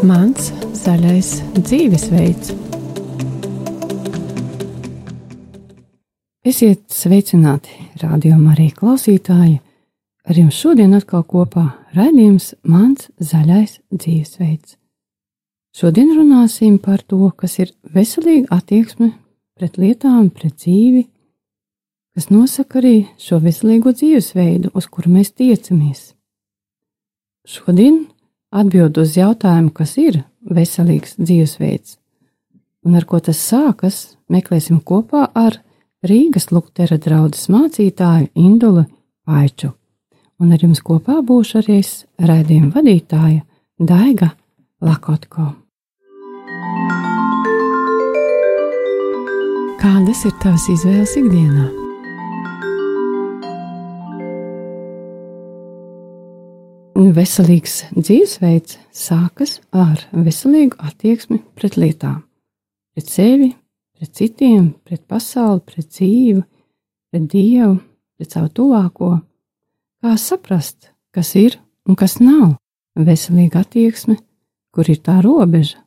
Mans zaļais dzīvesveids. Esiet sveicināti, rādījumā arī klausītāji. Ar jums šodien atkal kopā raidījums Mans zaļais dzīvesveids. Šodien runāsim par to, kas ir veselīga attieksme pret lietām, pret dzīvi, kas nosaka arī šo veselīgo dzīvesveidu, uz kuru mēs tiecamies. Šodien atbild uz jautājumu, kas ir veselīgs dzīvesveids un ar ko tas sākas, meklēsim kopā ar Rīgas Luktera draugas mācītāju Indulu Paiču. Un ar jums kopā būšu arī es, raidījuma vadītāja Daiga Lakotko. Kādas ir tavas izvēles ikdienā? Veselīgs dzīvesveids sākas ar veselīgu attieksmi pret lietām, pret sevi, pret citiem, pret pasauli, pret dzīvi, pret dievu, pret savu tuvāko. Kā saprast, kas ir un kas nav veselīga attieksme, kur ir tā robeža,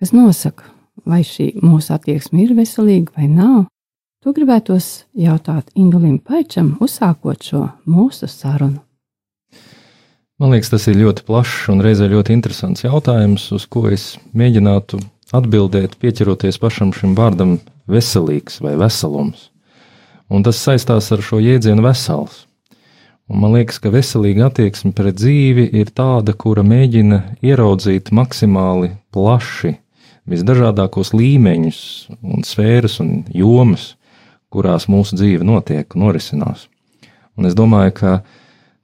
kas nosaka, vai šī mūsu attieksme ir veselīga vai nav. To gribētos jautāt Indulim Paičam, uzsākot šo mūsu sarunu. Man liekas, tas ir ļoti plašs un reizē ļoti interesants jautājums, uz ko es mēģinātu atbildēt, pieķeroties pašam šim vārdam veselīgs vai veselums. Un tas saistās ar šo jēdzienu vesels. Un man liekas, ka veselīga attieksme pret dzīvi ir tāda, kura mēģina ieraudzīt maksimāli plaši visdažādākos līmeņus, un sfēras un jomas, kurās mūsu dzīve notiek un norisinās. Un es domāju, ka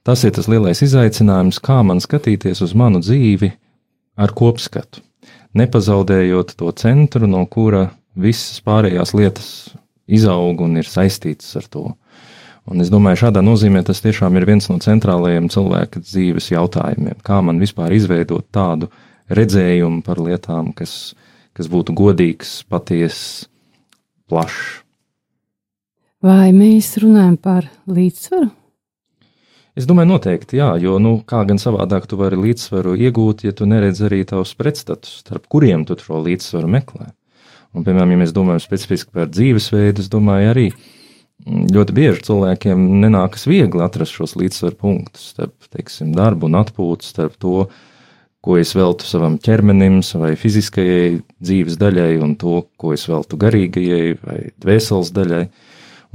Tas ir tas lielais izaicinājums, kā man skatīties uz manu dzīvi ar kopskatu, nepazaudējot to centru, no kura visas pārējās lietas izaug un ir saistītas ar to. Un es domāju, šādā nozīmē tas tiešām ir viens no centrālajiem cilvēka dzīves jautājumiem. Kā man vispār izveidot tādu redzējumu par lietām, kas, kas būtu godīgs, patiess, plašs. Vai mēs runājam par līdzsvaru? Es domāju, noteikti, jā, jo, nu, kā gan savādāk tu vari līdzsvaru iegūt, ja tu neredz arī tavus pretstatus, starp kuriem tu šo līdzsvaru meklē. Un, piemēram, ja mēs domājam specifiski par dzīvesveidu, es domāju, arī mm, ļoti bieži cilvēkiem nenākas viegli atrast šos līdzsvaru punktus starp, teiksim, darbu un atpūtu, starp to, ko es veltu savam ķermenim, savai fiziskajai dzīves daļai un to, ko es veltu garīgajai vai dvēseles daļai.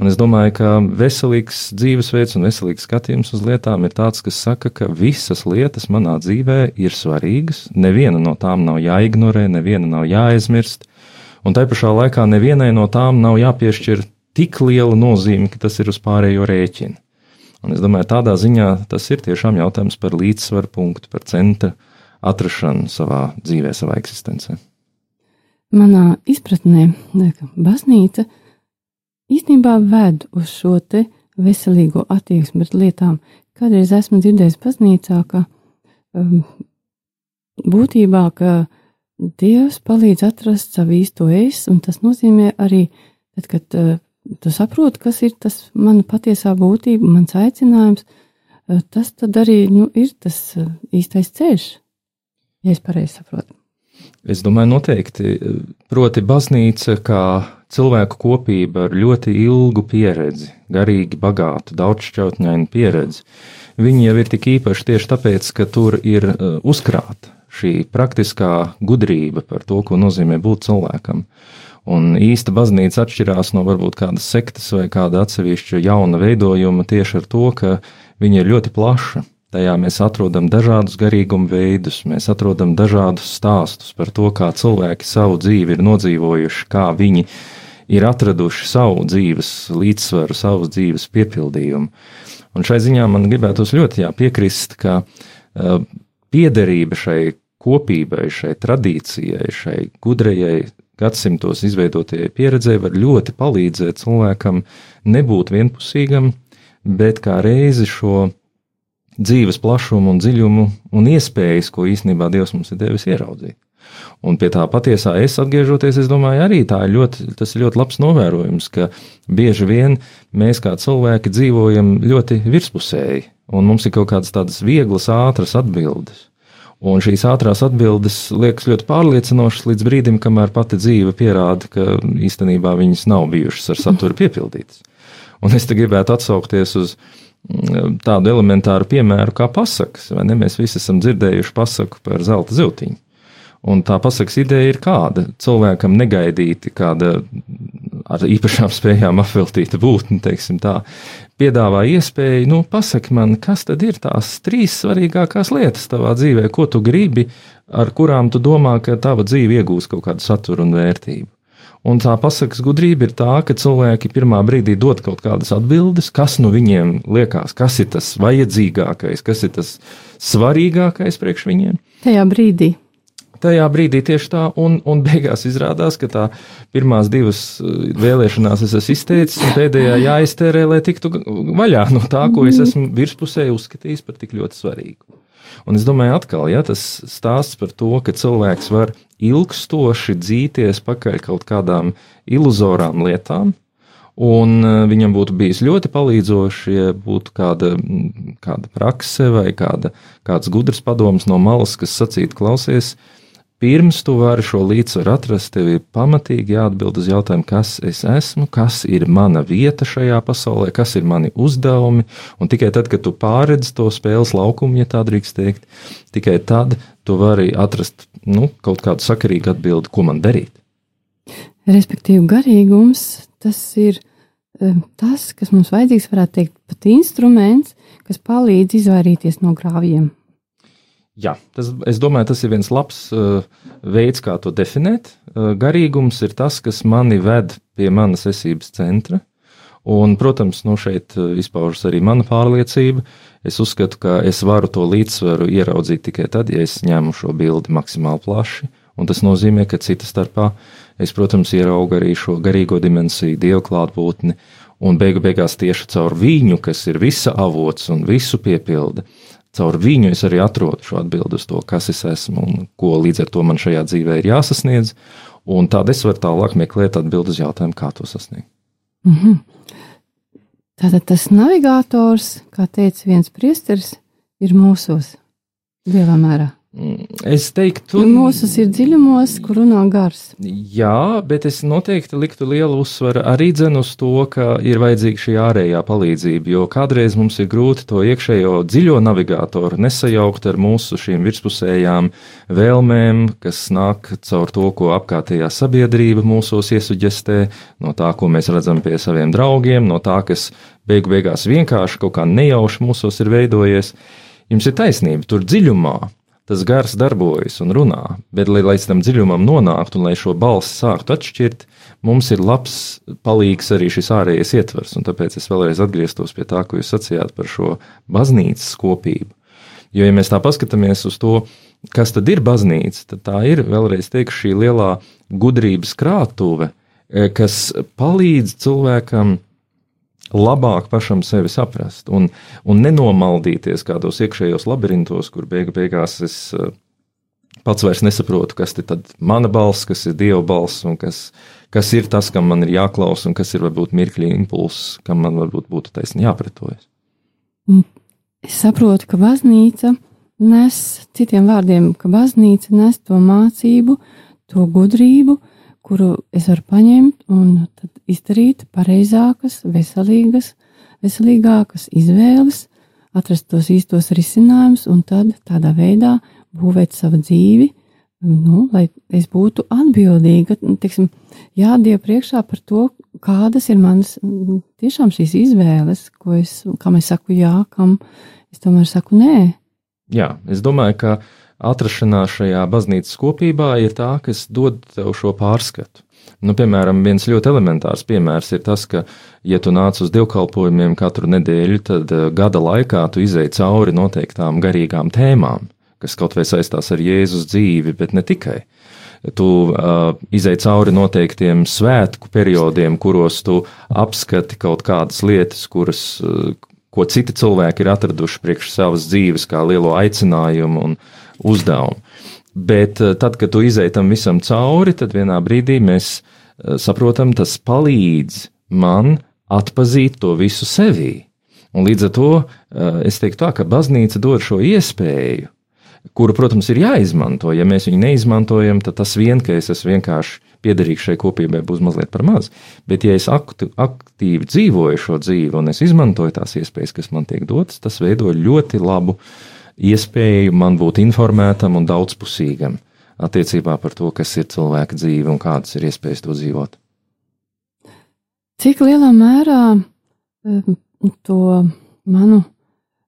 Un es domāju, ka veselīgs dzīvesveids un veselīgs skatījums uz lietām ir tāds, kas saka, ka visas lietas manā dzīvē ir svarīgas, neviena no tām nav jāignorē, neviena nav jāaizmirst, un tai pašā laikā nevienai no tām nav jāpiešķir tik liela nozīme, ka tas ir uz pārējo rēķinu. Un es domāju, tādā ziņā tas ir tiešām jautājums par līdzsvaru punktu, par centra atrašanu savā dzīvē, savā eksistencē. Manā izpratnē, baznīca ir īstenībā ved uz šo te veselīgo attieksmi pret lietām. Kādreiz esmu dzirdējis baznīcā, ka um, būtībā, ka Dievs palīdz atrast savu īsto es, un tas nozīmē arī, tad, kad uh, tu saproti, kas ir tas mana patiesā būtība, mans aicinājums, uh, tas tad arī nu, ir tas uh, īstais ceļš, ja es pareizi saprotu. Es domāju, noteikti. Proti, baznīca kā cilvēku kopība ar ļoti ilgu pieredzi, garīgi bagātu, daudzšķautņainu pieredzi. Viņi jau ir tik īpaši tieši tāpēc, ka tur ir uh, uzkrāta šī praktiskā gudrība par to, ko nozīmē būt cilvēkam. Un īsta baznīca atšķirās no varbūt kādas sektas vai kāda atsevišķa jauna veidojuma tieši ar to, ka viņa ir ļoti plaša. Tajā mēs atrodam dažādus garīguma veidus, mēs atrodam dažādus stāstus par to, kā cilvēki savu dzīvi ir nodzīvojuši, kā viņi ir ir atraduši savu dzīves līdzsvaru, savu dzīves piepildījumu. Un šai ziņā man gribētos ļoti jā, piekrist, ka uh, piederība šai kopībai, šai tradīcijai, šai gudrajai gadsimtos izveidotajai pieredzei var ļoti palīdzēt cilvēkam nebūt vienpusīgam, bet kā reizi šo dzīves plašumu un dziļumu un iespējas, ko īstenībā Dievs mums ir devis ieraudzīt. Un pie tā patiesā es atgriežoties, es domāju, arī tā ir ļoti, ir ļoti labs novērojums, ka bieži vien mēs kā cilvēki dzīvojam ļoti virspusēji, un mums ir kaut kādas tādas vieglas, ātras atbildes. Un šīs ātrās atbildes liekas ļoti pārliecinošas līdz brīdim, kamēr pati dzīve pierāda, ka īstenībā viņas nav bijušas ar saturu piepildītas. Un es te gribētu atsaukties uz mm, tādu elementāru piemēru kā pasakas, vai ne? Mēs visi esam dzirdējuši pasaku par zelta ziltiņu. Un tā pasakas ideja ir kāda cilvēkam negaidīti, kāda ar īpašām spējām apveltīta būtne, teiksim tā, piedāvā iespēju, nu, pasaki man, kas tad ir tās trīs svarīgākās lietas tavā dzīvē, ko tu gribi, ar kurām tu domā, ka tava dzīve iegūs kaut kādu saturu un vērtību. Un tā pasakas gudrība ir tā, ka cilvēki pirmā brīdī dod kaut kādas atbildes, kas nu viņiem liekas, kas ir tas vajadzīgākais, kas ir tas svarīgākais priekš viņiem. Tajā brīdī tajā brīdī tieši tā, un, un beigās izrādās, ka tā pirmās divas uh, vēlēšanās es esmu izteicis, un pēdējā jāiztērē, lai tiktu vaļā no tā, ko es esmu virspusē uzskatījis par tik ļoti svarīgu. Un es domāju, atkal, ja tas stāsts par to, ka cilvēks var ilgstoši dzīties pakaļ kaut kādām iluzorām lietām, Un uh, viņam būtu bijis ļoti palīdzoši, ja būtu kāda, kāda prakse vai kāda, kāds gudrs padoms no malas, kas sacītu, klausies, uh, pirms tu vari šo līdzsvaru atrast, tev ir pamatīgi jāatbild uz jautājumu, kas es esmu, kas ir mana vieta šajā pasaulē, kas ir mani uzdevumi. Un tikai tad, kad tu pārredz to spēles laukumu, ja tā drīkst teikt, tikai tad tu vari atrast nu, kaut kādu sakarīgu atbildi, ko man darīt. Respektīvi, garīgums tas ir um, tas, kas mums vajadzīgs, varētu teikt, pat instruments, kas palīdz izvairīties no grāvjiem. Jā, tas, es domāju, tas ir viens labs uh, veids, kā to definēt. Uh, garīgums ir tas, kas mani ved pie manas esības centra. Un, protams, nu šeit uh, izpaužas arī mana pārliecība. Es uzskatu, ka es varu to līdzsvaru ieraudzīt tikai tad, ja es ņemu šo bildi maksimāli plaši. Un tas nozīmē, ka cita starpā es, protams, ieraugu arī šo garīgo dimensiju, dievu klātbūtni, un beigu beigās tieši caur viņu, kas ir visa avots un visu piepilda, caur viņu es arī atrodu šo atbildi uz to, kas es esmu un ko līdz ar to man šajā dzīvē ir jāsasniedz. Un tādā es varu tālāk meklēt atbildi uz jautājumu, kā to sasniegt. Mm -hmm. Tātad tas navigators, kā teica viens priesteris, ir mūsos lielā mērā. Es teiktu, ka mūsu ir dziļumos, kur runā gars. Jā, bet es noteikti liktu lielu uzsvaru arī dzen uz to, ka ir vajadzīga šī ārējā palīdzība, jo kādreiz mums ir grūti to iekšējo dziļo navigatoru nesajaukt ar mūsu šīm virspusējām vēlmēm, kas nāk caur to, ko apkārtējā sabiedrība mūsos iesuģestē, no tā, ko mēs redzam pie saviem draugiem, no tā, kas beigu beigās vienkārši kaut kā nejauši mūsos ir veidojies. Jums ir taisnība, tur dziļumā tas gars darbojas un runā, bet, lai līdz tam dziļumam nonāktu un lai šo balsi sāktu atšķirt, mums ir labs palīgs arī šis ārējais ietvers. Un tāpēc es vēlreiz atgrieztos pie tā, ko jūs sacījāt par šo baznīcas kopību. Jo, ja mēs tā paskatāmies uz to, kas tad ir baznīca, tad tā ir vēlreiz teikšu šī lielā gudrības krātuve, eh, kas palīdz cilvēkam labāk pašam sevi saprast un, un nenomaldīties kādos iekšējos labirintos, kur beigu beigās es eh, pats vairs nesaprotu, kas ir mana balss, kas ir dieva balss un kas, kas ir tas, kam man ir jāklausa un kas ir varbūt mirkļa impulss, kam man varbūt būtu taisni jāpretojas. Es saprotu, ka baznīca nes, citiem vārdiem, ka baznīca nes to mācību, to gudrību, kuru es varu paņemt un izdarīt pareizākas, veselīgas, veselīgākas izvēles, atrast tos īstos risinājumus un tad tādā veidā būvēt savu dzīvi, nu, lai es būtu atbildīga, tiksim, jādiev priekšā par to, kādas ir manas tiešām šīs izvēles, ko es, kam es saku jā, kam es tomēr saku nē. Jā, es domāju, ka atrašanās šajā baznīcas kopībā ir tā, kas dod tev šo pārskatu. Nu, piemēram, viens ļoti elementārs piemērs ir tas, ka, ja tu nāc uz dievkalpojumiem katru nedēļu, tad uh, gada laikā tu izēj cauri noteiktām garīgām tēmām, kas kaut vai saistās ar Jēzus dzīvi, bet ne tikai. Tu uh, izēj cauri noteiktiem svētku periodiem, kuros tu apskati kaut kādas lietas, kuras, uh, ko citi cilvēki ir atraduši priekš savas dzīves, kā lielo aicinājumu un uzdevumu. Bet uh, tad, kad tu izēj tam visam cauri, tad vienā brīdī mēs Eh, saprotam, tas palīdz man atpazīt to visu sevī. Un līdz ar to eh, es teiktu tā, ka baznīca dod šo iespēju kuru, protams, ir jāizmanto. Ja mēs viņu neizmantojam, tad tas vien, ka es esmu vienkārši piederīgs šai kopībai, būs mazliet par maz. Bet, ja es aktīvi dzīvoju šo dzīvi un es izmantoju tās iespējas, kas man tiek dotas, tas veido ļoti labu iespēju man būt informētam un daudzpusīgam attiecībā par to, kas ir cilvēka dzīve un kādas ir iespējas to dzīvot. Cik lielā mērā eh, to manu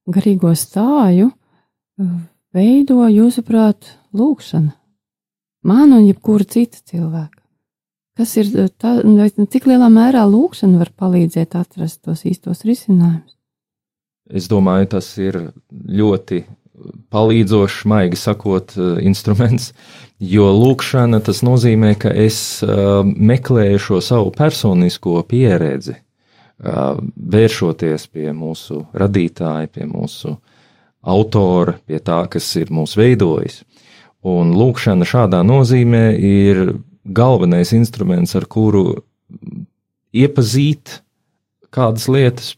garīgo stāju veido, jūsuprāt, lūkšana? Man un jebkura cita cilvēka. Kas ir tā, cik lielā mērā lūkšana var palīdzēt atrast tos īstos risinājumus? Es domāju, tas ir ļoti palīdzošs, maigi sakot, instruments, jo lūkšana tas nozīmē, ka es meklēju šo savu personisko pieredzi, vēršoties pie mūsu radītāja, pie mūsu autora, pie tā, kas ir mūs veidojis. Un lūkšana šādā nozīmē ir galvenais instruments, ar kuru iepazīt kādas lietas,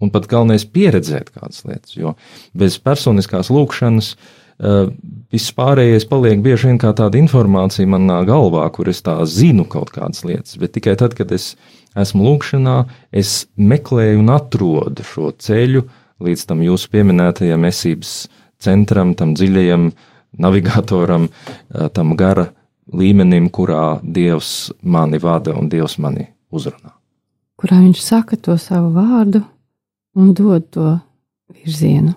un pat galvenais pieredzēt kādas lietas. Jo bez personiskās lūkšanas uh, viss pārējais paliek bieži vien kā tāda informācija manā galvā, kur es tā zinu kaut kādas lietas, bet tikai tad, kad es esmu lūkšanā, es meklēju un atrodu šo ceļu līdz tam jūsu pieminētajam esības centram, tam dziļajam navigatoram, uh, tam gara līmenim, kurā Dievs mani vada un Dievs mani uzrunā. Kurā viņš saka to savu vārdu, un dod to virzienu.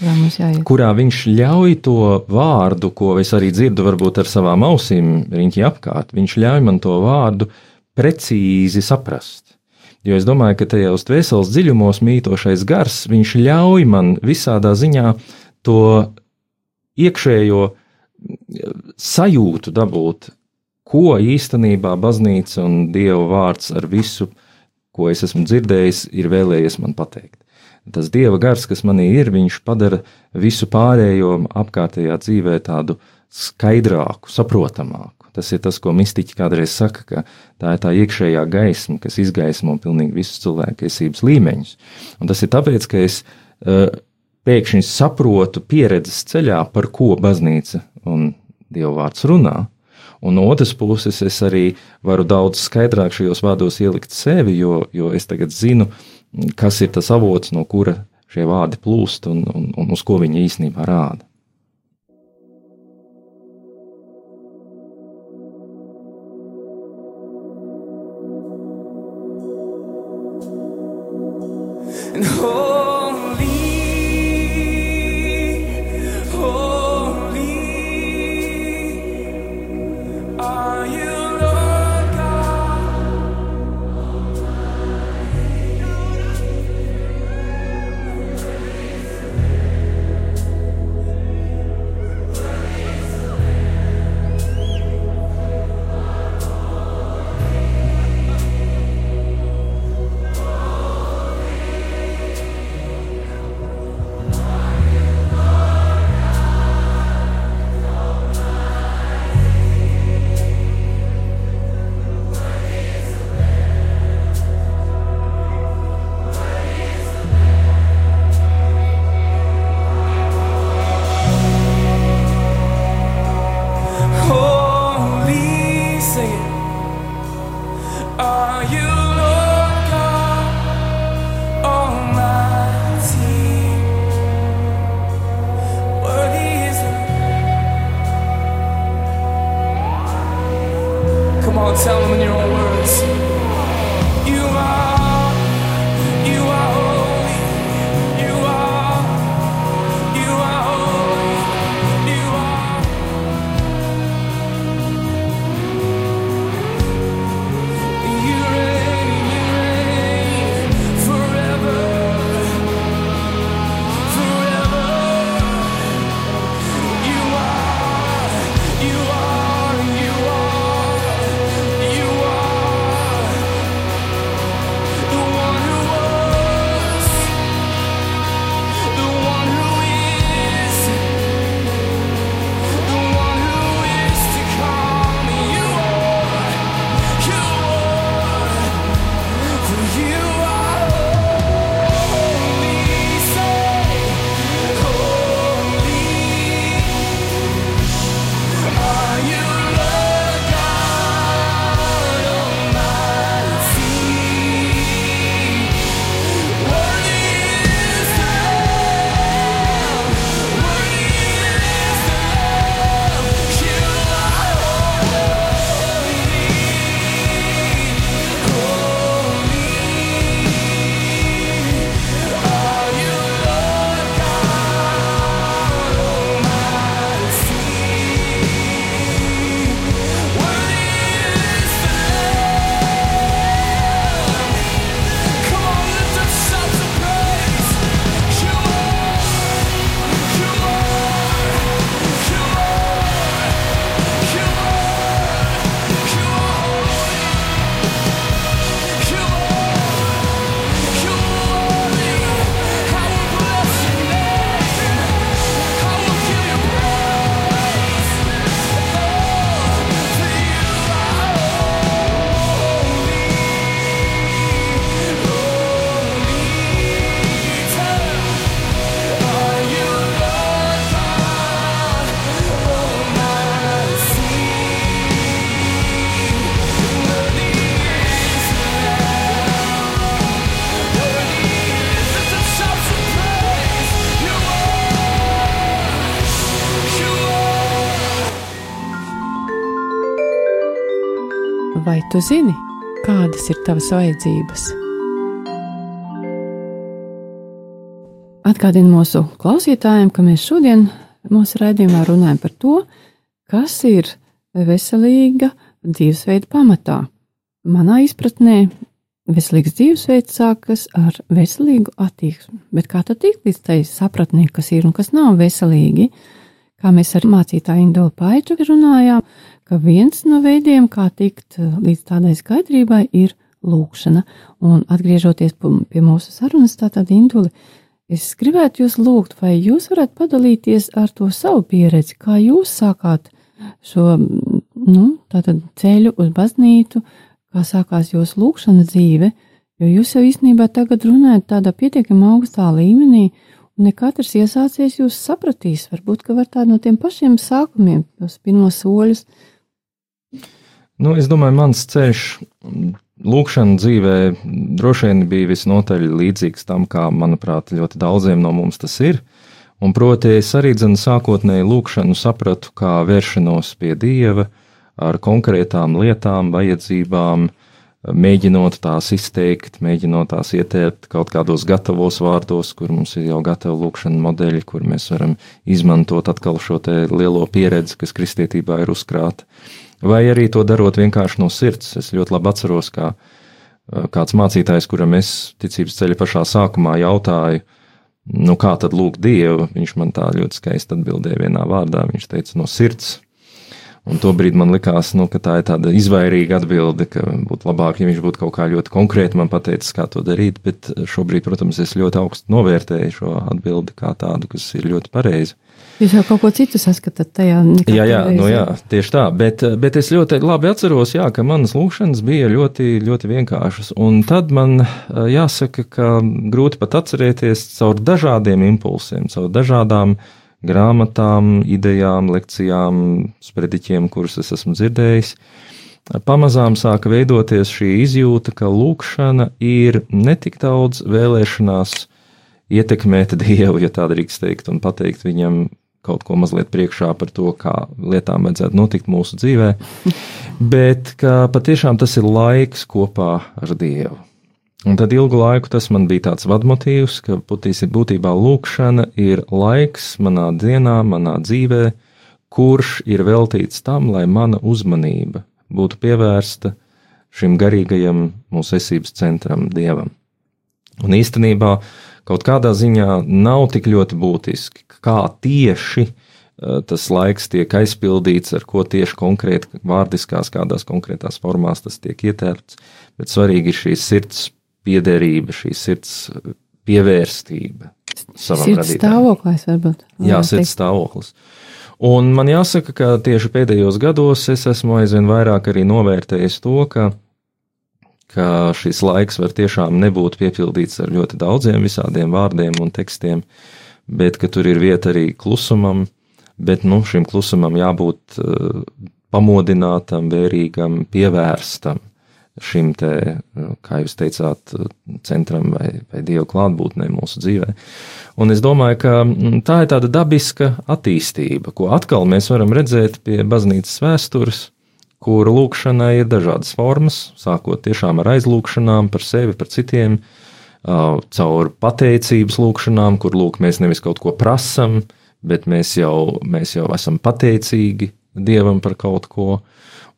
Kurā, kurā viņš ļauj to vārdu, ko es arī dzirdu, varbūt ar savām ausīm riņķi apkārt, viņš ļauj man to vārdu precīzi saprast. Jo es domāju, ka tajos dvēseles dziļumos mītošais gars, viņš ļauj man visādā ziņā to iekšējo sajūtu dabūt, ko īstenībā baznīca un Dieva vārds ar visu ko es esmu dzirdējis, ir vēlējies man pateikt. Tas dieva gars, kas manī ir, viņš padara visu pārējo apkārtējā dzīvē tādu skaidrāku, saprotamāku. Tas ir tas, ko mistiķi kādreiz saka, ka tā ir tā iekšējā gaisma, kas izgaismo pilnīgi visus cilvēktiesības līmeņus. Un tas ir tāpēc, ka es uh, pēkšņi saprotu pieredzes ceļā, par ko baznīca un Dieva vārds runā, Un no otras puses, es arī varu daudz skaidrāk šajos vārdos ielikt sevi, jo, jo es tagad zinu, kas ir tas avots, no kura šie vārdi plūst un, un, un uz ko viņi īstenībā rāda. Tu zini, kādas ir tavas vajadzības? Atgādinu mūsu klausītājiem, ka mēs šodien mūsu raidījumā runājam par to, kas ir veselīga dzīvesveida pamatā. Manā izpratnē veselīgs dzīvesveids sākas ar veselīgu attieksmi, bet kā tad tikt līdz tai sapratnē, kas ir un kas nav veselīgi? Kā mēs ar mācītāju Indolu Paiču runājām, ka viens no veidiem, kā tikt eh, līdz tādai skaidrībai, ir lūkšana. Un atgriežoties pie mūsu sarunas, tātad Induli, es gribētu jūs lūgt, vai jūs varat padalīties ar to savu pieredzi, kā jūs sākāt šo nu, ceļu uz baznīcu, kā sākās jūsu lūkšana dzīve, jo jūs jau īstenībā tagad runājat tādā pietiekami augstā līmenī, ne katrs iesācies jūs sapratīs. Varbūt, ka var tā no tiem pašiem sākumiem, tos pirmos soļus Nu, es domāju, mans ceļš, lūkšana dzīvē droši vien bija visnotaļ līdzīgs tam, kā, manuprāt, ļoti daudziem no mums tas ir. Un proti, es arī dzinu sākotnēji lūkšanu sapratu kā vēršanos pie Dieva ar konkrētām lietām, vajadzībām, mēģinot tās izteikt, mēģinot tās ieteikt kaut kādos gatavos vārdos, kur mums ir jau gatavi lūkšana modeļi, kur mēs varam izmantot atkal šo lielo pieredzi, kas kristietībā ir uzkrāta vai arī to darot vienkārši no sirds. Es ļoti labi atceros, kā kāds mācītājs, kuram es ticības ceļa pašā sākumā jautāju, nu kā tad lūgt Dievu, viņš man tā ļoti skaisti atbildēja vienā vārdā. Viņš teica no sirds. Un tobrīd man likās, nu, ka tā ir tāda izvairīga atbilde, ka būtu labāk, ja viņš būtu kaut kā ļoti konkrēti man pateicis, kā to darīt. Bet šobrīd, protams, es ļoti augstu novērtēju šo atbildi kā tādu, kas ir ļoti pareiza. Jūs jau kaut ko citu saskatāt tajā? Jā, jā, nu jā, tieši tā. Bet, bet es ļoti labi atceros, jā, ka manas lūkšanas bija ļoti, ļoti vienkāršas. Un tad man jāsaka, ka grūti pat atcerēties caur dažādiem impulsiem, caur dažādām grāmatām, idejām, lekcijām, sprediķiem, kurus es esmu dzirdējis. Pamazām sāka veidoties šī izjūta, ka lūkšana ir ne tik daudz vēlēšanās ietekmēt Dievu, ja tā drīkst teikt, un pateikt viņam, kaut ko mazliet priekšā par to, kā lietām vajadzētu notikt mūsu dzīvē, bet ka patiešām tas ir laiks kopā ar Dievu. Un tad ilgu laiku tas man bija tāds vadmotīvs, ka būtībā lūkšana ir laiks manā dienā, manā dzīvē, kurš ir veltīts tam, lai mana uzmanība būtu pievērsta šim garīgajam mūsu esības centram, Dievam. Un īstenībā kaut kādā ziņā nav tik ļoti būtiski, kā tieši eh, tas laiks tiek aizpildīts, ar ko tieši konkrēti vārdiskās, kādās konkrētās formās tas tiek ietērpts, bet svarīgi ir šī sirds piederība, šī sirds pievērstība savam sirds radītājam. stāvoklis varbūt. Jā, sirds stāvoklis. Un man jāsaka, ka tieši pēdējos gados es esmu aizvien vairāk arī novērtējis to, ka, ka šis laiks var tiešām nebūt piepildīts ar ļoti daudziem visādiem vārdiem un tekstiem, bet ka tur ir vieta arī klusumam, bet nu, šim klusumam jābūt uh, pamodinātam, vērīgam, pievērstam šim te, uh, kā jūs teicāt, centram vai, vai dievu klātbūtnē mūsu dzīvē. Un es domāju, ka mm, tā ir tāda dabiska attīstība, ko atkal mēs varam redzēt pie baznīcas vēstures, kur lūkšanai ir dažādas formas, sākot tiešām ar aizlūkšanām par sevi, par citiem, uh, caur pateicības lūkšanām, kur lūk, mēs nevis kaut ko prasam, bet mēs jau, mēs jau esam pateicīgi Dievam par kaut ko.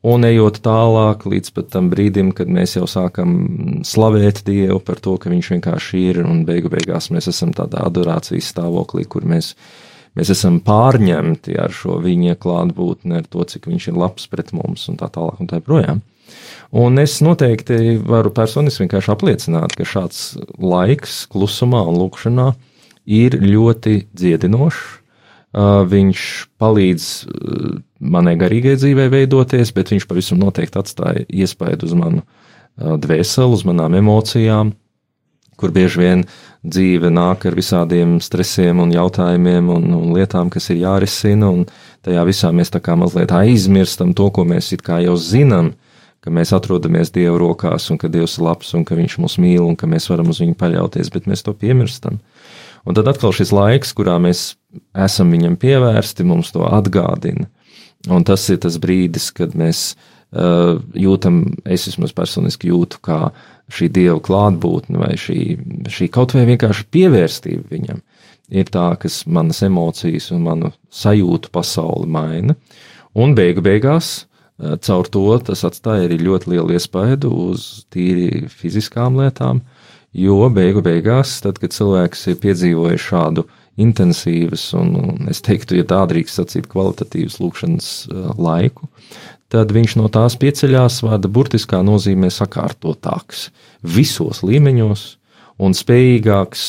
Un ejot tālāk līdz tam brīdim, kad mēs jau sākam slavēt Dievu par to, ka Viņš vienkārši ir, un beigu beigās mēs esam tādā adorācijas stāvoklī, kur mēs, mēs esam pārņemti ar šo viņa klātbūtni, ar to, cik Viņš ir labs pret mums, un tā tālāk un tā projām. Un es noteikti varu personiski vienkārši apliecināt, ka šāds laiks klusumā un lūkšanā ir ļoti dziedinošs. Viņš palīdz manai garīgai dzīvei veidoties, bet viņš pavisam noteikti atstāja iespaidu uz manu dvēseli, uz manām emocijām, kur bieži vien dzīve nāk ar visādiem stresiem un jautājumiem un, un lietām, kas ir jārisina, un tajā visā mēs tā kā mazliet aizmirstam to, ko mēs it kā jau zinām, ka mēs atrodamies Dieva rokās un ka Dievs ir labs un ka Viņš mūs mīl un ka mēs varam uz viņu paļauties, bet mēs to piemirstam. Un tad atkal šis laiks, kurā mēs esam viņam pievērsti, mums to atgādina. Un tas ir tas brīdis, kad mēs jūtam, es vismaz personiski jūtu, kā šī dieva klātbūtne vai šī, šī kaut vai vienkārši pievērstība viņam ir tā, kas manas emocijas un manu sajūtu pasauli maina. Un beigu beigās caur to tas atstāja arī ļoti lielu iespaidu uz tīri fiziskām lietām, jo beigu beigās, tad, kad cilvēks ir piedzīvojis šādu intensīvas un, un es teiktu, ja tā drīkst sacīt, kvalitatīvas lūkšanas laiku, tad viņš no tās pieceļās vārda burtiskā nozīmē sakārtotāks visos līmeņos un spējīgāks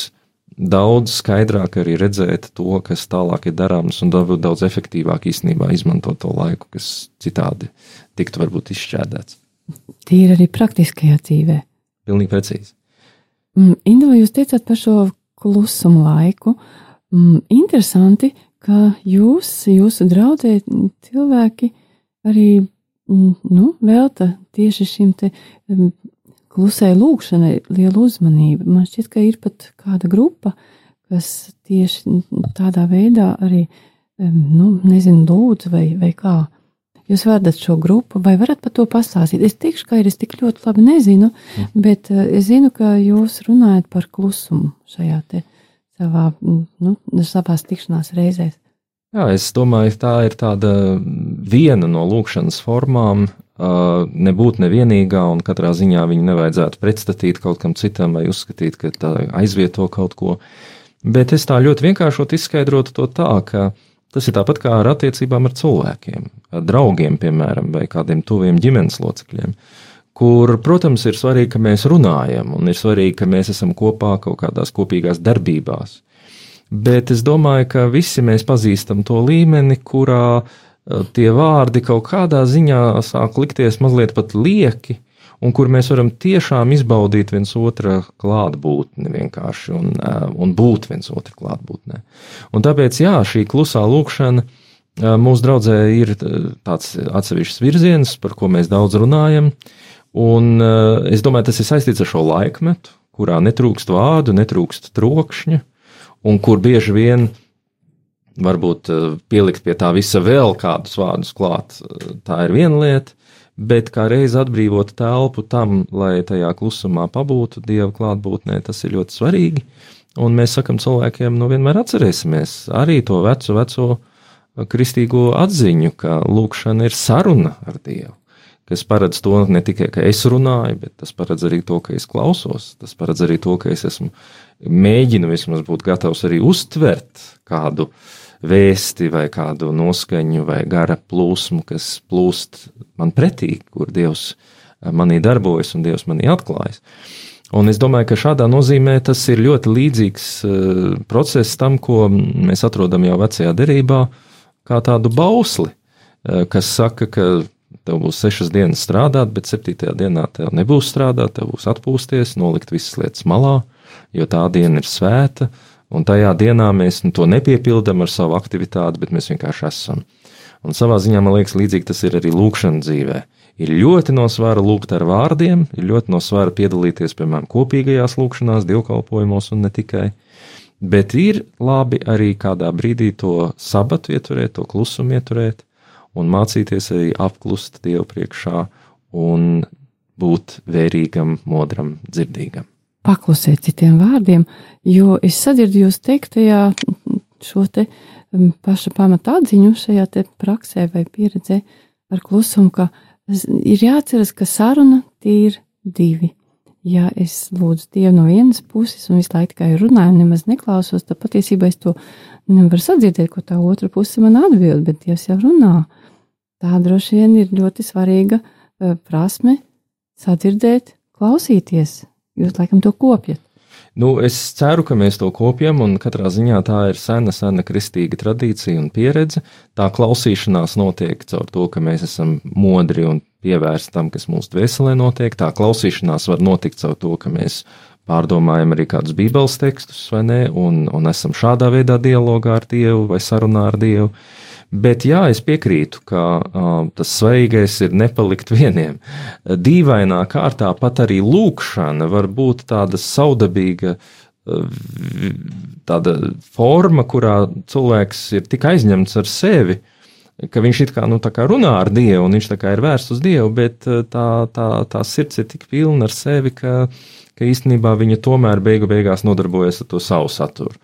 daudz skaidrāk arī redzēt to, kas tālāk ir darāms, un daudz, daudz efektīvāk īstenībā izmantot to laiku, kas citādi tiktu varbūt izšķērdēts. Tīri arī praktiskajā dzīvē. Pilnīgi precīzi. Mm, Indu, jūs teicāt par šo klusumu laiku? Mm, interesanti, ka jūs, jūsu draudzē cilvēki arī mm, nu, velta tieši šim te klusai lūkšanai lielu uzmanību. Man šķiet, ka ir pat kāda grupa, kas tieši tādā veidā arī, nu, nezinu, lūdzu vai, vai kā. Jūs varat šo grupu, vai varat par to pastāstīt? Es teikšu, ka ir, es tik ļoti labi nezinu, mm. bet uh, es zinu, ka jūs runājat par klusumu šajā te savā, nu, savās tikšanās reizēs. Jā, es domāju, tā ir tāda viena no lūkšanas formām, nebūt nevienīgā, un katrā ziņā viņu nevajadzētu pretstatīt kaut kam citam vai uzskatīt, ka tā aizvieto kaut ko. Bet es tā ļoti vienkāršot izskaidrotu to tā, ka tas ir tāpat kā ar attiecībām ar cilvēkiem, ar draugiem, piemēram, vai kādiem tuviem ģimenes locekļiem. Kur, protams, ir svarīgi, ka mēs runājam, un ir svarīgi, ka mēs esam kopā kaut kādās kopīgās darbībās. Bet es domāju, ka visi mēs pazīstam to līmeni, kurā uh, Eh, tie vārdi kaut kādā ziņā sāk likties mazliet pat lieki, un kur mēs varam tiešām izbaudīt viens otra klātbūtni vienkārši un, eh, un būt viens otra klātbūtnē. Un tāpēc, jā, šī klusā lūkšana eh, mūsu draudzē ir tāds atsevišķs virziens, par ko mēs daudz runājam, un es domāju, tas ir saistīts ar šo laikmetu, kurā netrūkst vārdu, netrūkst trokšņa, un kur bieži vien varbūt eh, pielikt pie tā visa vēl kādus vārdus klāt, eh, tā ir viena lieta, bet kā reiz atbrīvot telpu tam, lai tajā klusumā pabūtu Dieva klātbūtnē, tas ir ļoti svarīgi. Un mēs sakam cilvēkiem, nu vienmēr atcerēsimies arī to veco, veco kristīgo atziņu, ka lūkšana ir saruna ar Dievu kas paredz to ne tikai, ka es runāju, bet tas paredz arī to, ka es klausos. Tas paredz arī to, ka es esmu mēģinu vismaz būt gatavs arī uztvert kādu uh, vēsti vai kādu noskaņu vai gara plūsmu, kas plūst man pretī, kur Dievs eh, manī darbojas un Dievs manī atklājas. Un es domāju, ka šādā nozīmē tas ir ļoti līdzīgs uh, process tam, ko mēs atrodam jau vecajā derībā, kā tādu bausli, uh, kas saka, ka tev būs sešas dienas strādāt, bet septītajā dienā tev nebūs strādāt, tev būs atpūsties, nolikt visas lietas malā, jo tā diena ir svēta, uh, Un tajā dienā mēs nu, to nepiepildām ar savu aktivitāti, bet mēs vienkārši esam. Un savā ziņā man liekas, līdzīgi tas ir arī lūkšana dzīvē. Ir ļoti no svara lūgt ar vārdiem, ir ļoti no svara piedalīties, piemēram, kopīgajās lūkšanās, dievkalpojumos un ne tikai. Bet ir labi arī kādā brīdī to sabatu ieturēt, to klusumu ieturēt un mācīties arī apklust Dievu priekšā un būt vērīgam, modram, dzirdīgam paklusēt citiem vārdiem, jo es sadzirdu jūs teiktajā šo te paša pamata atziņu šajā te praksē vai pieredzē ar klusumu, ka ir jāatceras, ka saruna tie ir divi. Ja es lūdzu Dievu no vienas puses un visu laiku tikai runāju un nemaz neklausos, tad patiesībā es to nevaru sadzirdēt, ko tā otra puse man atbild, bet Dievs jau runā. Tā droši vien ir ļoti svarīga uh, prasme sadzirdēt, klausīties, Jūs laikam to kopjat. Nu, es ceru, ka mēs to kopjam, un katrā ziņā tā ir sena, sena kristīga tradīcija un pieredze. Tā klausīšanās notiek caur to, ka mēs esam modri un pievērsti tam, kas mūsu dvēselē notiek. Tā klausīšanās var notikt caur to, ka mēs pārdomājam arī kādus bībeles tekstus, vai ne, un, un esam šādā veidā dialogā ar Dievu vai sarunā ar Dievu. Bet jā, es piekrītu, ka tas svarīgais ir nepalikt vieniem. Dīvainā kārtā pat arī lūkšana var būt tāda saudabīga tāda forma, kurā cilvēks ir tik aizņemts ar sevi ka viņš it kā, nu, kā runā ar Dievu, un viņš ir vērsts uz Dievu, bet tā, tā, tā sirds ir tik pilna ar sevi, ka, ka īstenībā viņa tomēr beigu beigās nodarbojas ar to savu saturu.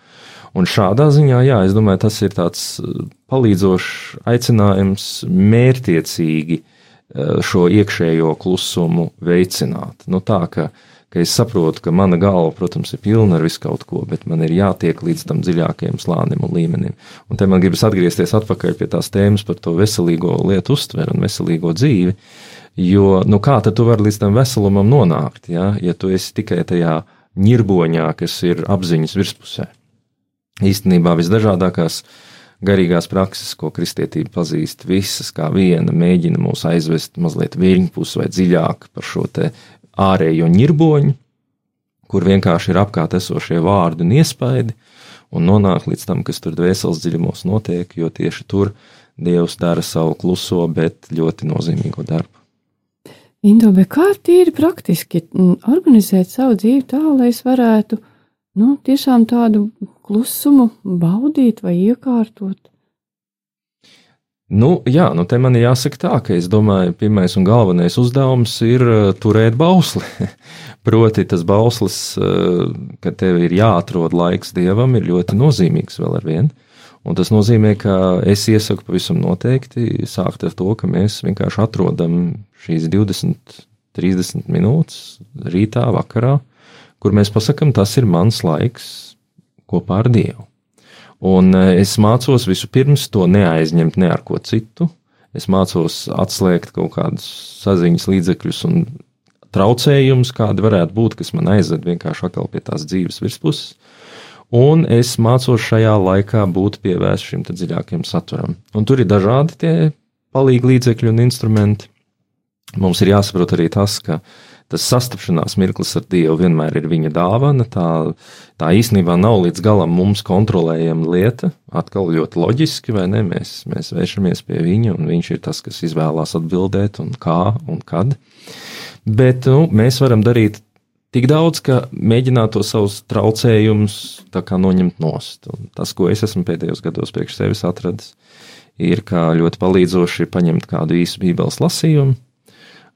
Un šādā ziņā, jā, es domāju, tas ir tāds uh, palīdzošs aicinājums mērtiecīgi šo iekšējo klusumu veicināt. Nu, tā, ka, ka es saprotu, ka mana galva, protams, ir pilna ar visu kaut ko, bet man ir jātiek līdz tam dziļākajam slānim un līmenim. Un te man gribas atgriezties atpakaļ pie tās tēmas par to veselīgo lietu uztveri un veselīgo dzīvi. Jo, nu kā tad tu vari līdz tam veselumam nonākt, ja, ja tu esi tikai tajā ņirboņā, kas ir apziņas virspusē? Īstenībā visdažādākās garīgās prakses, ko kristietība pazīst, visas kā viena mēģina mūs aizvest mazliet viļņpus vai dziļāk par šo ārējo ņirboņu, kur vienkārši ir apkārt esošie vārdi un iespaidi, un nonāk līdz tam, kas tur dvēseles dziļumos notiek, jo tieši tur Dievs dara savu kluso, bet ļoti nozīmīgo darbu. Indobe, kā tīri praktiski organizēt savu dzīvi tā, lai es varētu nu, tiešām tādu klusumu baudīt vai iekārtot? Nu, jā, nu te man jāsaka tā, ka es domāju, pirmais un galvenais uzdevums ir uh, turēt bausli. Proti, tas bauslis, uh, ka tev ir jāatrod laiks dievam, ir ļoti nozīmīgs vēl ar vienu. Un tas nozīmē, ka es iesaku pavisam noteikti sākt ar to, ka mēs vienkārši atrodam šīs 20, 30 minūtes rītā, vakarā, kur mēs pasakam, tas ir mans laiks kopā ar Dievu. Un e, es mācos vispirms to neaizņemt ne ar ko citu. Es mācos atslēgt kaut kādus saziņas līdzekļus un traucējumus, kādi varētu būt, kas man aizved vienkārši atkal pie tās dzīves virspuses. Un es mācos šajā laikā būt pievērst šim dziļākajam saturam. Un tur ir dažādi tie palīgi līdzekļi un instrumenti. Mums ir jāsaprot arī tas, ka uh, tas sastapšanās mirklis ar Dievu vienmēr ir viņa dāvana. Tā, tā īstenībā nav līdz galam mums kontrolējama lieta. Atkal ļoti loģiski, vai ne? Mēs, mēs vēršamies pie viņa, un viņš ir tas, kas izvēlās atbildēt, un kā un kad. Bet nu, mēs varam darīt tik daudz, ka mēģināt to savus traucējumus noņemt nost. Un tas, ko es esmu pēdējos gados priekš sevis atradis, ir ļoti palīdzoši paņemt kādu īsu Bībeles lasījumu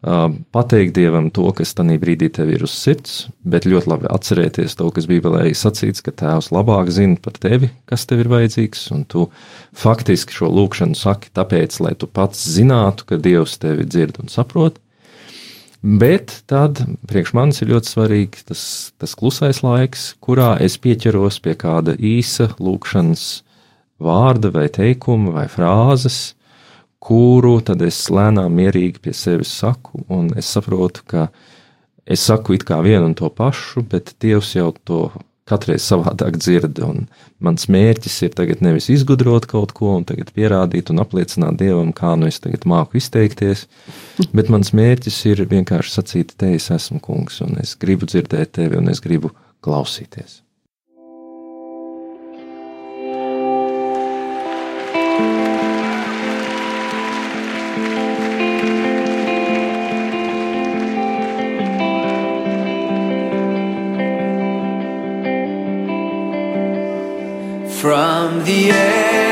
pateikt Dievam to, kas tajā brīdī tev ir uz sirds, bet ļoti labi atcerēties to, kas Bībelē ir sacīts, ka Tēvs labāk zina par tevi, kas tev ir vajadzīgs, un tu faktiski šo lūgšanu saki tāpēc, lai tu pats zinātu, ka Dievs tevi dzird un saprot. Bet tad priekš manis ir ļoti svarīgi tas, tas klusais laiks, kurā es pieķeros pie kāda īsa lūkšanas vārda vai teikuma vai frāzes, kuru tad es lēnām, mierīgi pie sevis saku, un es saprotu, ka es saku it kā vienu un to pašu, bet Dievs jau to katreiz savādāk dzird. Mans mērķis ir tagad nevis izgudrot kaut ko un pierādīt un apliecināt Dievam, kā nu es tagad māku izteikties, bet mans mērķis ir vienkārši sacīt, te es esmu kungs, un es gribu dzirdēt tevi, un es gribu klausīties. From the ends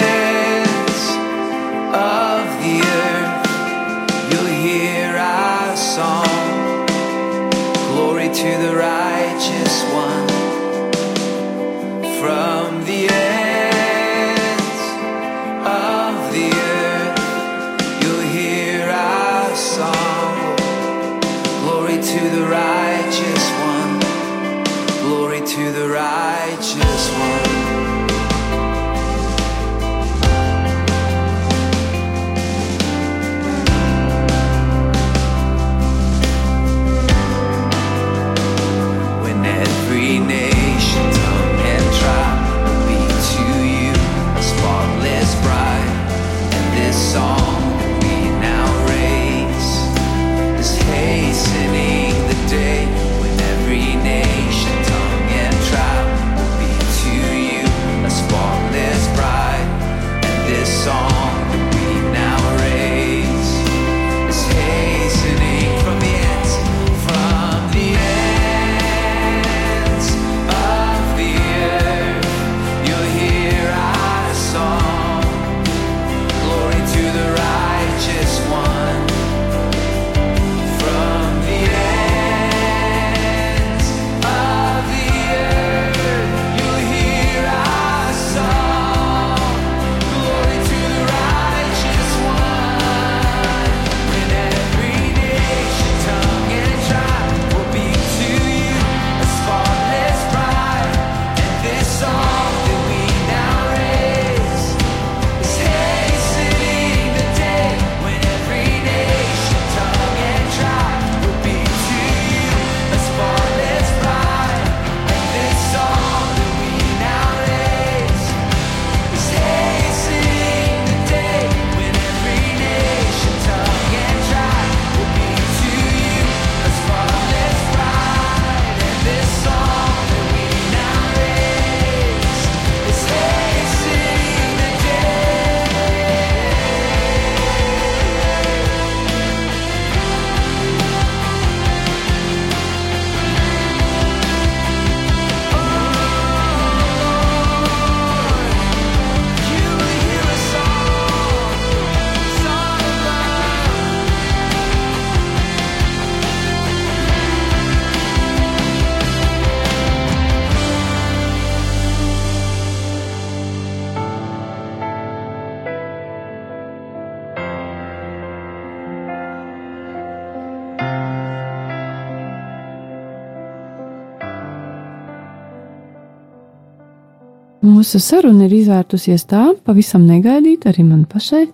Mūsu saruna ir izvērtusies tā, pavisam negaidīt arī man pašai,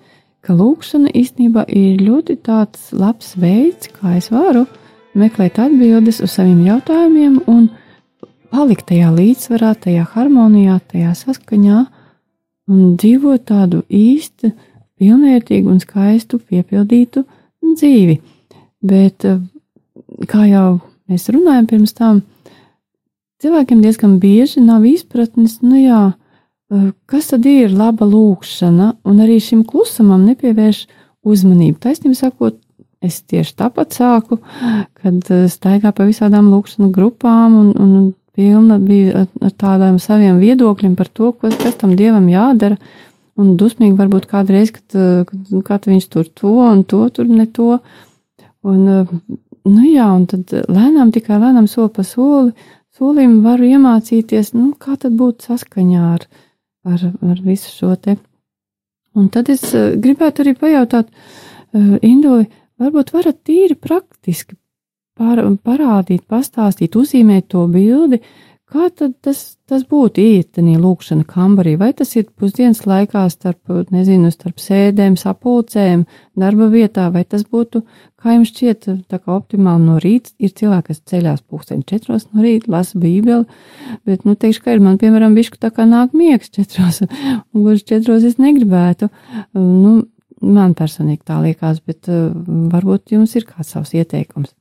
ka lūkšana īstenībā ir ļoti tāds labs veids, kā es varu meklēt atbildes uz saviem jautājumiem un palikt tajā līdzsvarā, tajā harmonijā, tajā saskaņā un dzīvot tādu īstu, pilnvērtīgu un skaistu, piepildītu dzīvi. Bet, kā jau mēs runājam pirms tam, cilvēkiem diezgan bieži nav izpratnes, nu jā, kas tad ir laba lūkšana, un arī šim klusumam nepievērš uzmanību. Taisnība sakot, es tieši tāpat sāku, kad staigā pa visādām lūkšanu grupām un, un pilna bija ar tādiem saviem viedokļiem par to, kas, kas tam dievam jādara. Un dusmīgi varbūt kādreiz, kad, kad, kad viņš tur to un to, tur ne to. Un, nu jā, un tad lēnām, tikai lēnām soli pa soli, solim varu iemācīties, nu, kā tad būt saskaņā ar, ar, ar visu šo te. Un tad es gribētu arī pajautāt, Induli, varbūt varat tīri praktiski par, parādīt, pastāstīt, uzzīmēt to bildi, kā tad tas, tas būtu īstenī lūkšana kambarī, vai tas ir pusdienas laikā starp, nezinu, starp sēdēm, sapulcēm, darba vietā, vai tas būtu, kā jums šķiet, tā kā optimāli no rīta, ir cilvēki, kas ceļās pūksteni četros no rīta, lasa bībeli, bet, nu, teikšu, ka ir man, piemēram, bišku tā kā nāk miegs četros, un gluži četros es negribētu, nu, man personīgi tā liekas, bet varbūt jums ir kāds savs ieteikums.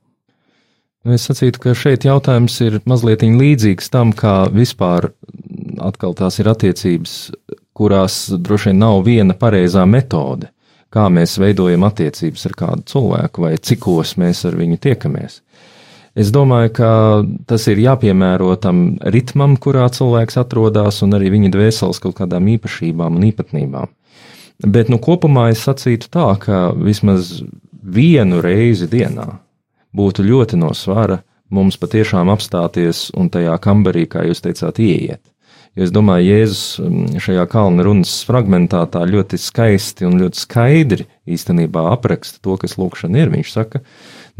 Nu, es sacītu, ka šeit jautājums ir mazliet līdzīgs tam, kā vispār atkal tās ir attiecības, kurās droši vien nav viena pareizā metode, kā mēs veidojam attiecības ar kādu cilvēku vai cikos mēs ar viņu tiekamies. Es domāju, ka tas ir jāpiemēro tam ritmam, kurā cilvēks atrodas, un arī viņa dvēseles kaut kādām īpašībām un īpatnībām. Bet nu, kopumā es sacītu tā, ka vismaz vienu reizi dienā būtu ļoti no svara mums patiešām apstāties un tajā kambarī, kā jūs teicāt, ieiet. Jo es domāju, Jēzus mm, šajā kalna runas fragmentā tā ļoti skaisti un ļoti skaidri īstenībā apraksta to, kas lūkšana ir. Viņš saka,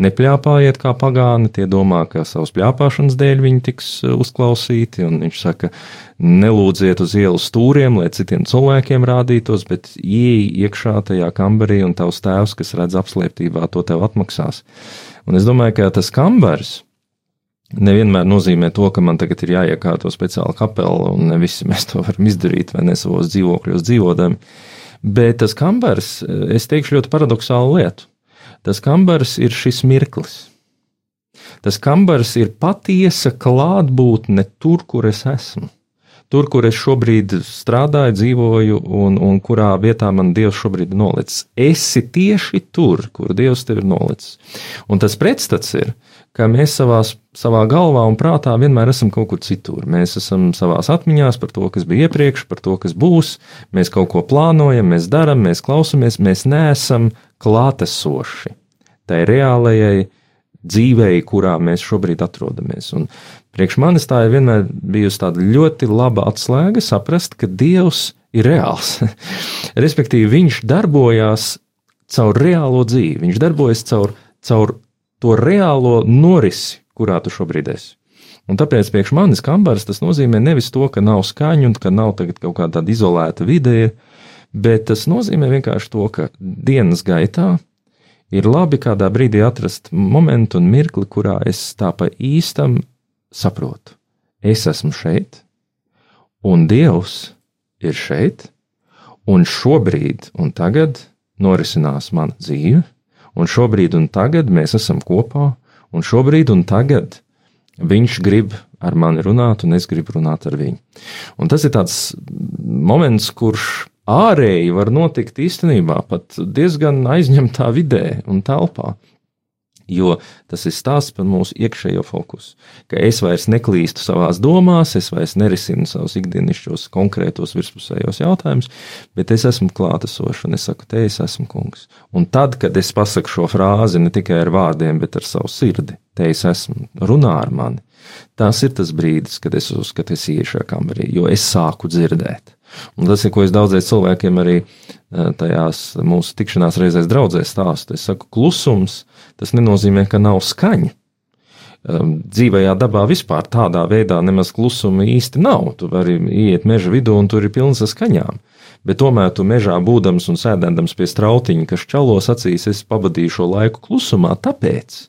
nepļāpājiet kā pagāni, tie domā, ka savas pļāpāšanas dēļ viņi tiks uh, uzklausīti, un viņš saka, nelūdziet uz ielas stūriem, lai citiem cilvēkiem rādītos, bet ieej iekšā tajā kambarī, un tavs tēvs, kas redz apslēptībā, to tev atmaksās. Un es domāju, ka tas kambars nevienmēr nozīmē to, ka man tagad ir jāiekārto speciāla kapela, un ne visi mēs to varam izdarīt, vai ne savos dzīvokļos dzīvodami. Bet tas kambars, es teikšu ļoti paradoxālu lietu. Tas kambars ir šis mirklis. Tas kambars ir patiesa klātbūtne tur, kur es esmu tur, kur es šobrīd strādāju, dzīvoju, un, un kurā vietā man Dievs šobrīd ir nolicis. Esi tieši tur, kur Dievs tevi ir nolicis. Un tas pretstats ir, ka mēs savās, savā galvā un prātā vienmēr esam kaut kur citur. Mēs esam savās atmiņās par to, kas bija iepriekš, par to, kas būs. Mēs kaut ko plānojam, mēs darām, mēs klausamies, mēs neesam klātesoši tai reālajai dzīvei, kurā mēs šobrīd atrodamies. Un priekš manis tā ir vienmēr bijusi tāda ļoti laba atslēga saprast, ka Dievs ir reāls. Respektīvi, Viņš darbojās caur reālo dzīvi, Viņš darbojas caur, caur to reālo norisi, kurā tu šobrīd esi. Un tāpēc priekš manis kambars tas nozīmē nevis to, ka nav skaņu un ka nav kaut kāda izolēta vide, bet tas nozīmē vienkārši to, ka dienas gaitā ir labi kādā brīdī atrast momentu un mirkli, kurā es tā pa īstam saprotu. Es esmu šeit, un Dievs ir šeit, un šobrīd un tagad norisinās mana dzīve, un šobrīd un tagad mēs esam kopā, un šobrīd un tagad viņš grib ar mani runāt, un es gribu runāt ar viņu. Un tas ir tāds moments, kurš ārēji var notikt īstenībā pat diezgan aizņemtā vidē un telpā. Jo tas ir stāsts par mūsu iekšējo fokusu. Ka es vairs neklīstu savā domās, es vairs nerisinu savus ikdienišķos, konkrētos virspusējos jautājumus, bet es esmu klātesošs un es saku, te es esmu kungs. Un tad, kad es pasaku šo frāzi ne tikai ar vārdiem, bet ar savu sirdi, te es esmu, runā ar mani. Tas ir tas brīdis, kad es uzskatu, es iešu šajā kambarī, jo es sāku dzirdēt. Un tas ir, ko es daudziem cilvēkiem arī eh, tajās mūsu tikšanās reizēs draudzēs stāstu. Es saku, klusums tas nenozīmē, ka nav skaņa. um, dzīvajā dabā vispār tādā veidā nemaz klusuma īsti nav. Tu vari iet meža vidū un tur ir pilns ar skaņām. Bet tomēr tu mežā būdams un sēdēdams pie strautiņa, kas čalos acīs, es pavadīju šo laiku klusumā, tāpēc,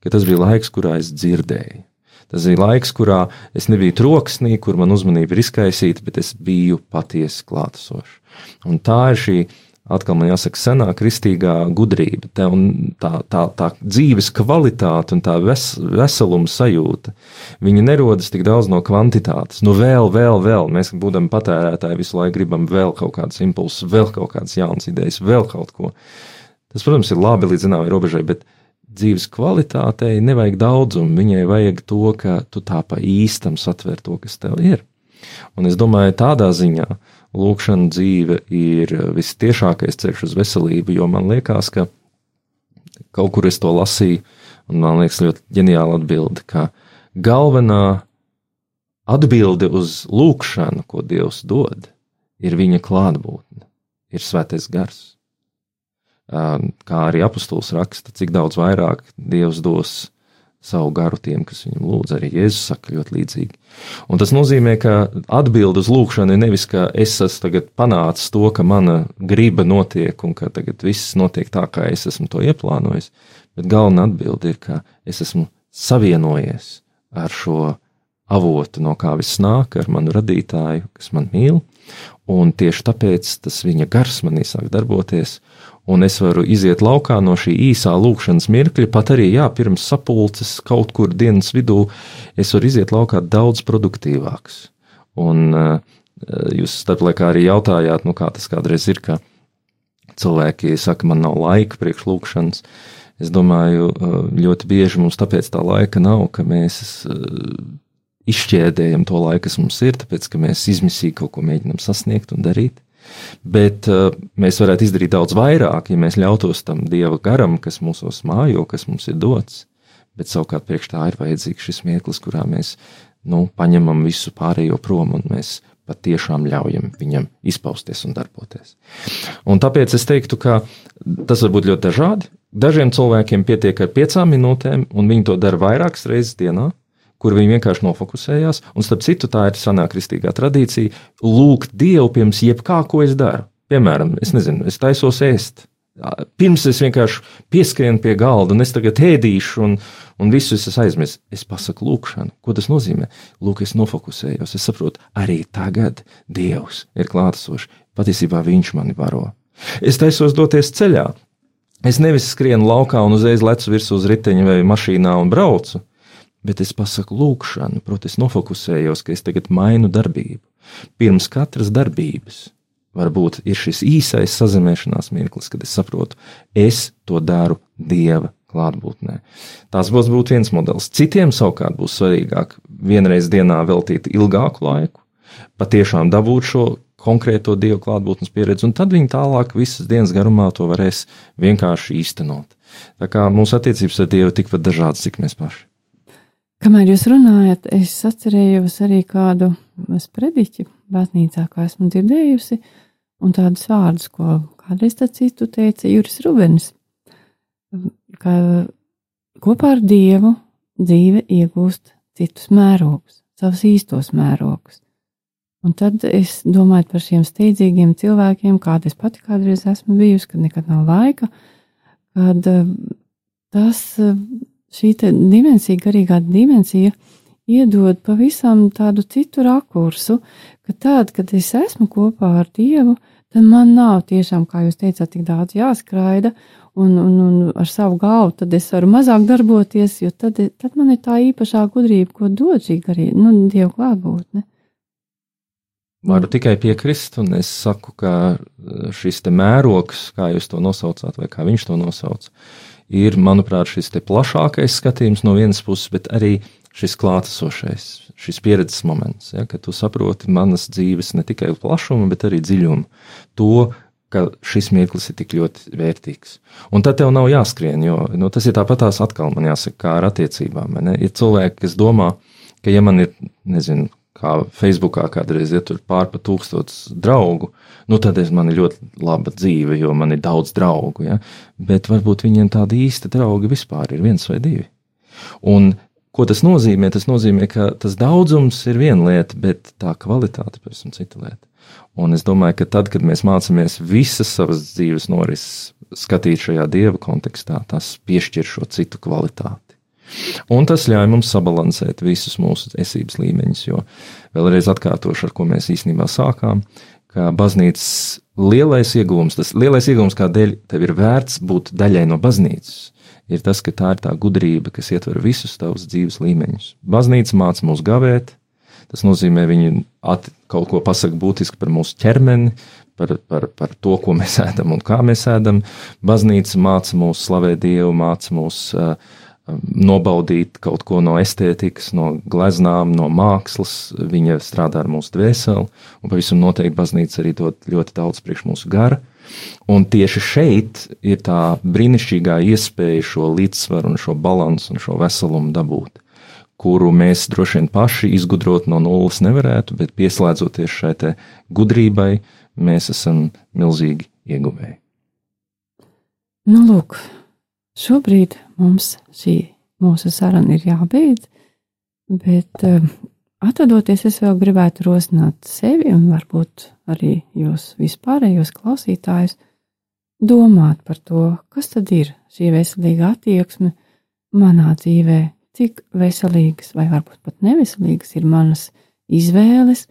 ka tas bija laiks, kurā es dzirdēju. Tas bija laiks, kurā es nebiju troksnī, kur man uzmanība ir izkaisīta, bet es biju patiesi klātesošs. Un tā ir šī atkal man jāsaka, senā kristīgā gudrība, tā, tā, tā, dzīves kvalitāte un tā ves, veseluma sajūta. Viņa nerodas tik daudz no kvantitātes. Nu, vēl, vēl, vēl. Mēs, būdami patērētāji, visu laiku gribam vēl kaut kādas impulsus, vēl kaut kādas jaunas idejas, vēl kaut ko. Tas, protams, ir labi līdz zināmai robežai, bet dzīves kvalitātei nevajag daudzumu. Viņai vajag to, ka tu tā pa īstam satver to, kas tev ir. Un es domāju, tādā ziņā lūkšana dzīve ir vistiešākais ceļš uz veselību, jo man liekas, ka kaut kur es to lasīju, un man liekas ļoti ģeniāla atbilde, ka galvenā atbilde uz lūkšanu, ko Dievs dod, ir viņa klātbūtne, ir svētais gars. Kā arī apustulis raksta, cik daudz vairāk Dievs dos savu garu tiem, kas viņam lūdz. Arī Jēzus saka ļoti līdzīgi. Un tas nozīmē, ka atbilde uz lūgšanu ir nevis, ka es esmu panācis to, ka mana griba notiek un ka tagad viss notiek tā, kā es esmu to ieplānojis, bet galvenā atbilde ir, ka es esmu savienojies ar šo avotu, no kā viss nāk, ar manu radītāju, kas man mīl, un tieši tāpēc tas viņa gars manī sāk darboties, un es varu iziet laukā no šī īsā lūkšanas mirkļa, pat arī jā, pirms sapulces kaut kur dienas vidū, es varu iziet laukā daudz produktīvāks. Un uh, jūs starplaikā arī jautājāt, nu kā tas kādreiz ir, ka cilvēki saka, man nav laika priekš lūkšanas. Es domāju, uh, ļoti bieži mums tāpēc tā laika nav, ka mēs uh, izšķēdējam to laiku, kas mums ir, tāpēc ka mēs izmisīgi kaut ko mēģinam sasniegt un darīt. Bet uh, mēs varētu izdarīt daudz vairāk, ja mēs ļautos tam dieva garam, kas mūsos mājo, kas mums ir dots. Bet savukārt priekš tā ir vajadzīgs šis mirklis, kurā mēs nu, paņemam visu pārējo prom un mēs patiešām ļaujam viņam izpausties un darboties. Un tāpēc es teiktu, ka tas var būt ļoti dažādi. Dažiem cilvēkiem pietiek ar piecām minūtēm, un viņi to dara vairākas reizes dienā kur viņi vienkārši nofokusējās. Un, starp citu, tā ir senā kristīgā tradīcija lūgt Dievu pirms jebkā, ko es daru. Piemēram, es nezinu, es taisos ēst. Pirms es vienkārši pieskrienu pie galda, un es tagad ēdīšu, un, un visu es aizmirsu. Es pasaku lūkšanu. Ko tas nozīmē? Lūk, es nofokusējos. Es saprotu, arī tagad Dievs ir klātesošs. Patiesībā Viņš mani baro. Es taisos doties ceļā. Es nevis skrienu laukā un uzreiz lecu virsū uz riteņa vai mašīnā un braucu bet es pasaku lūkšanu, proti, es nofokusējos, ka es tagad mainu darbību. Pirms katras darbības varbūt ir šis īsais sazināšanās mirklis, kad es saprotu, es to daru Dieva klātbūtnē. Tas būs viens modelis. Citiem savukārt būs svarīgāk vienreiz dienā veltīt ilgāku laiku, patiešām dabūt šo konkrēto dievu klātbūtnes pieredzi, un tad viņi tālāk visas dienas garumā to varēs vienkārši īstenot. Tā kā mūsu attiecības ar Dievu tikpat dažādas, cik mēs paši. Kamēr jūs runājat, es atcerējos arī kādu sprediķi baznīcā, kā esmu dzirdējusi, un tādus vārdus, ko kādreiz citu teica Juris Rubens, ka kopā ar Dievu dzīve iegūst citus mērogus, savus īstos mērogus. Un tad es domāju par šiem steidzīgiem cilvēkiem, kāda es pati kādreiz esmu bijusi, kad nekad nav laika, kad tas šī dimensija, garīgā dimensija, iedod pavisam tādu citu rakursu, ka tad, kad es esmu kopā ar Dievu, tad man nav tiešām, kā jūs teicāt, tik daudz jāskraida, un, un, un ar savu galvu tad es varu mazāk darboties, jo tad, tad man ir tā īpašā gudrība, ko dod šī garīga, nu, Dieva klātbūtne. Varu tikai piekrist, un es saku, ka šis te mērogs, kā jūs to nosaucāt, vai kā viņš to nosauca, ir, manuprāt, šis plašākais skatījums no vienas puses, bet arī šis klātesošais, šis pieredzes moments, ja, kad tu saproti manas dzīves ne tikai plašumu, bet arī dziļumu. To, ka šis mirklis ir tik ļoti vērtīgs. Un tad tev nav jāskrien, jo nu, tas ir tāpat tās atkal man jāsaka, kā ar attiecībām. Ir cilvēki, kas domā, ka ja man ir, nezinu, kā Facebookā kādreiz ir ja pār pa tūkstots draugu, nu tad es, man ir ļoti laba dzīve, jo man ir daudz draugu. Ja? Bet varbūt viņiem tādi īsti draugi vispār ir viens vai divi. Un Ko tas nozīmē? Tas nozīmē, ka tas daudzums ir viena lieta, bet tā kvalitāte pavisam cita lieta. Un es domāju, ka tad, kad mēs mācāmies visas savas dzīves norises skatīt šajā dieva kontekstā, tas piešķir šo citu kvalitāti. Un tas ļauj mums sabalansēt visus mūsu esības līmeņus, jo vēlreiz atkārtošu, ar ko mēs īstenībā sākām, ka baznīcas lielais iegūms, tas lielais iegūms, kādēļ tev ir vērts būt daļai no baznīcas, ir tas, ka tā ir tā gudrība, kas ietver visus tavus dzīves līmeņus. Baznīca māca mūs gavēt, tas nozīmē, viņi at, kaut ko pasaka būtiski par mūsu ķermeni, par, par, par to, ko mēs ēdam un kā mēs ēdam. Baznīca māca mūs slavēt Dievu, māca mūs uh, nobaudīt kaut ko no estētikas, no gleznām, no mākslas. Viņa strādā ar mūsu dvēseli, un pavisam noteikti baznīca arī dod ļoti daudz priekš mūsu gara. Un tieši šeit ir tā brīnišķīgā iespēja šo līdzsvaru, un šo balansu un šo veselumu dabūt, kuru mēs droši vien paši izgudrot no nulles nevarētu, bet pieslēdzoties šai gudrībai, mēs esam milzīgi ieguvēji. Nu, lūk, Šobrīd mums šī mūsu saruna ir jābeidz, bet uh, atvadoties, es vēl gribētu rosināt sevi un varbūt arī jūs vispārējos klausītājus domāt par to, kas tad ir šī veselīga attieksme manā dzīvē, cik veselīgas vai varbūt pat neveselīgas ir manas izvēles,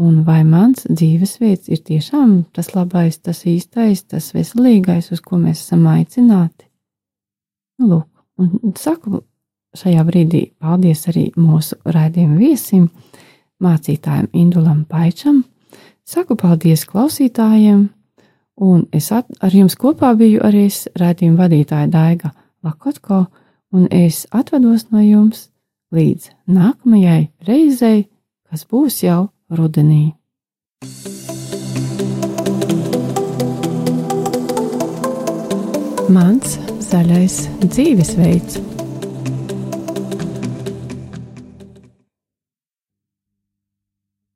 un vai mans dzīvesveids ir tiešām tas labais, tas īstais, tas veselīgais, uz ko mēs esam aicināti. Nu, lūk, un saku šajā brīdī paldies arī mūsu raidījuma viesim, mācītājiem Indulam Paičam. Saku paldies klausītājiem, un es at, ar jums kopā biju arī raidījuma vadītāja Daiga Lakotko, un es atvados no jums līdz nākamajai reizei, kas būs jau rudenī. Mans zaļais dzīvesveids.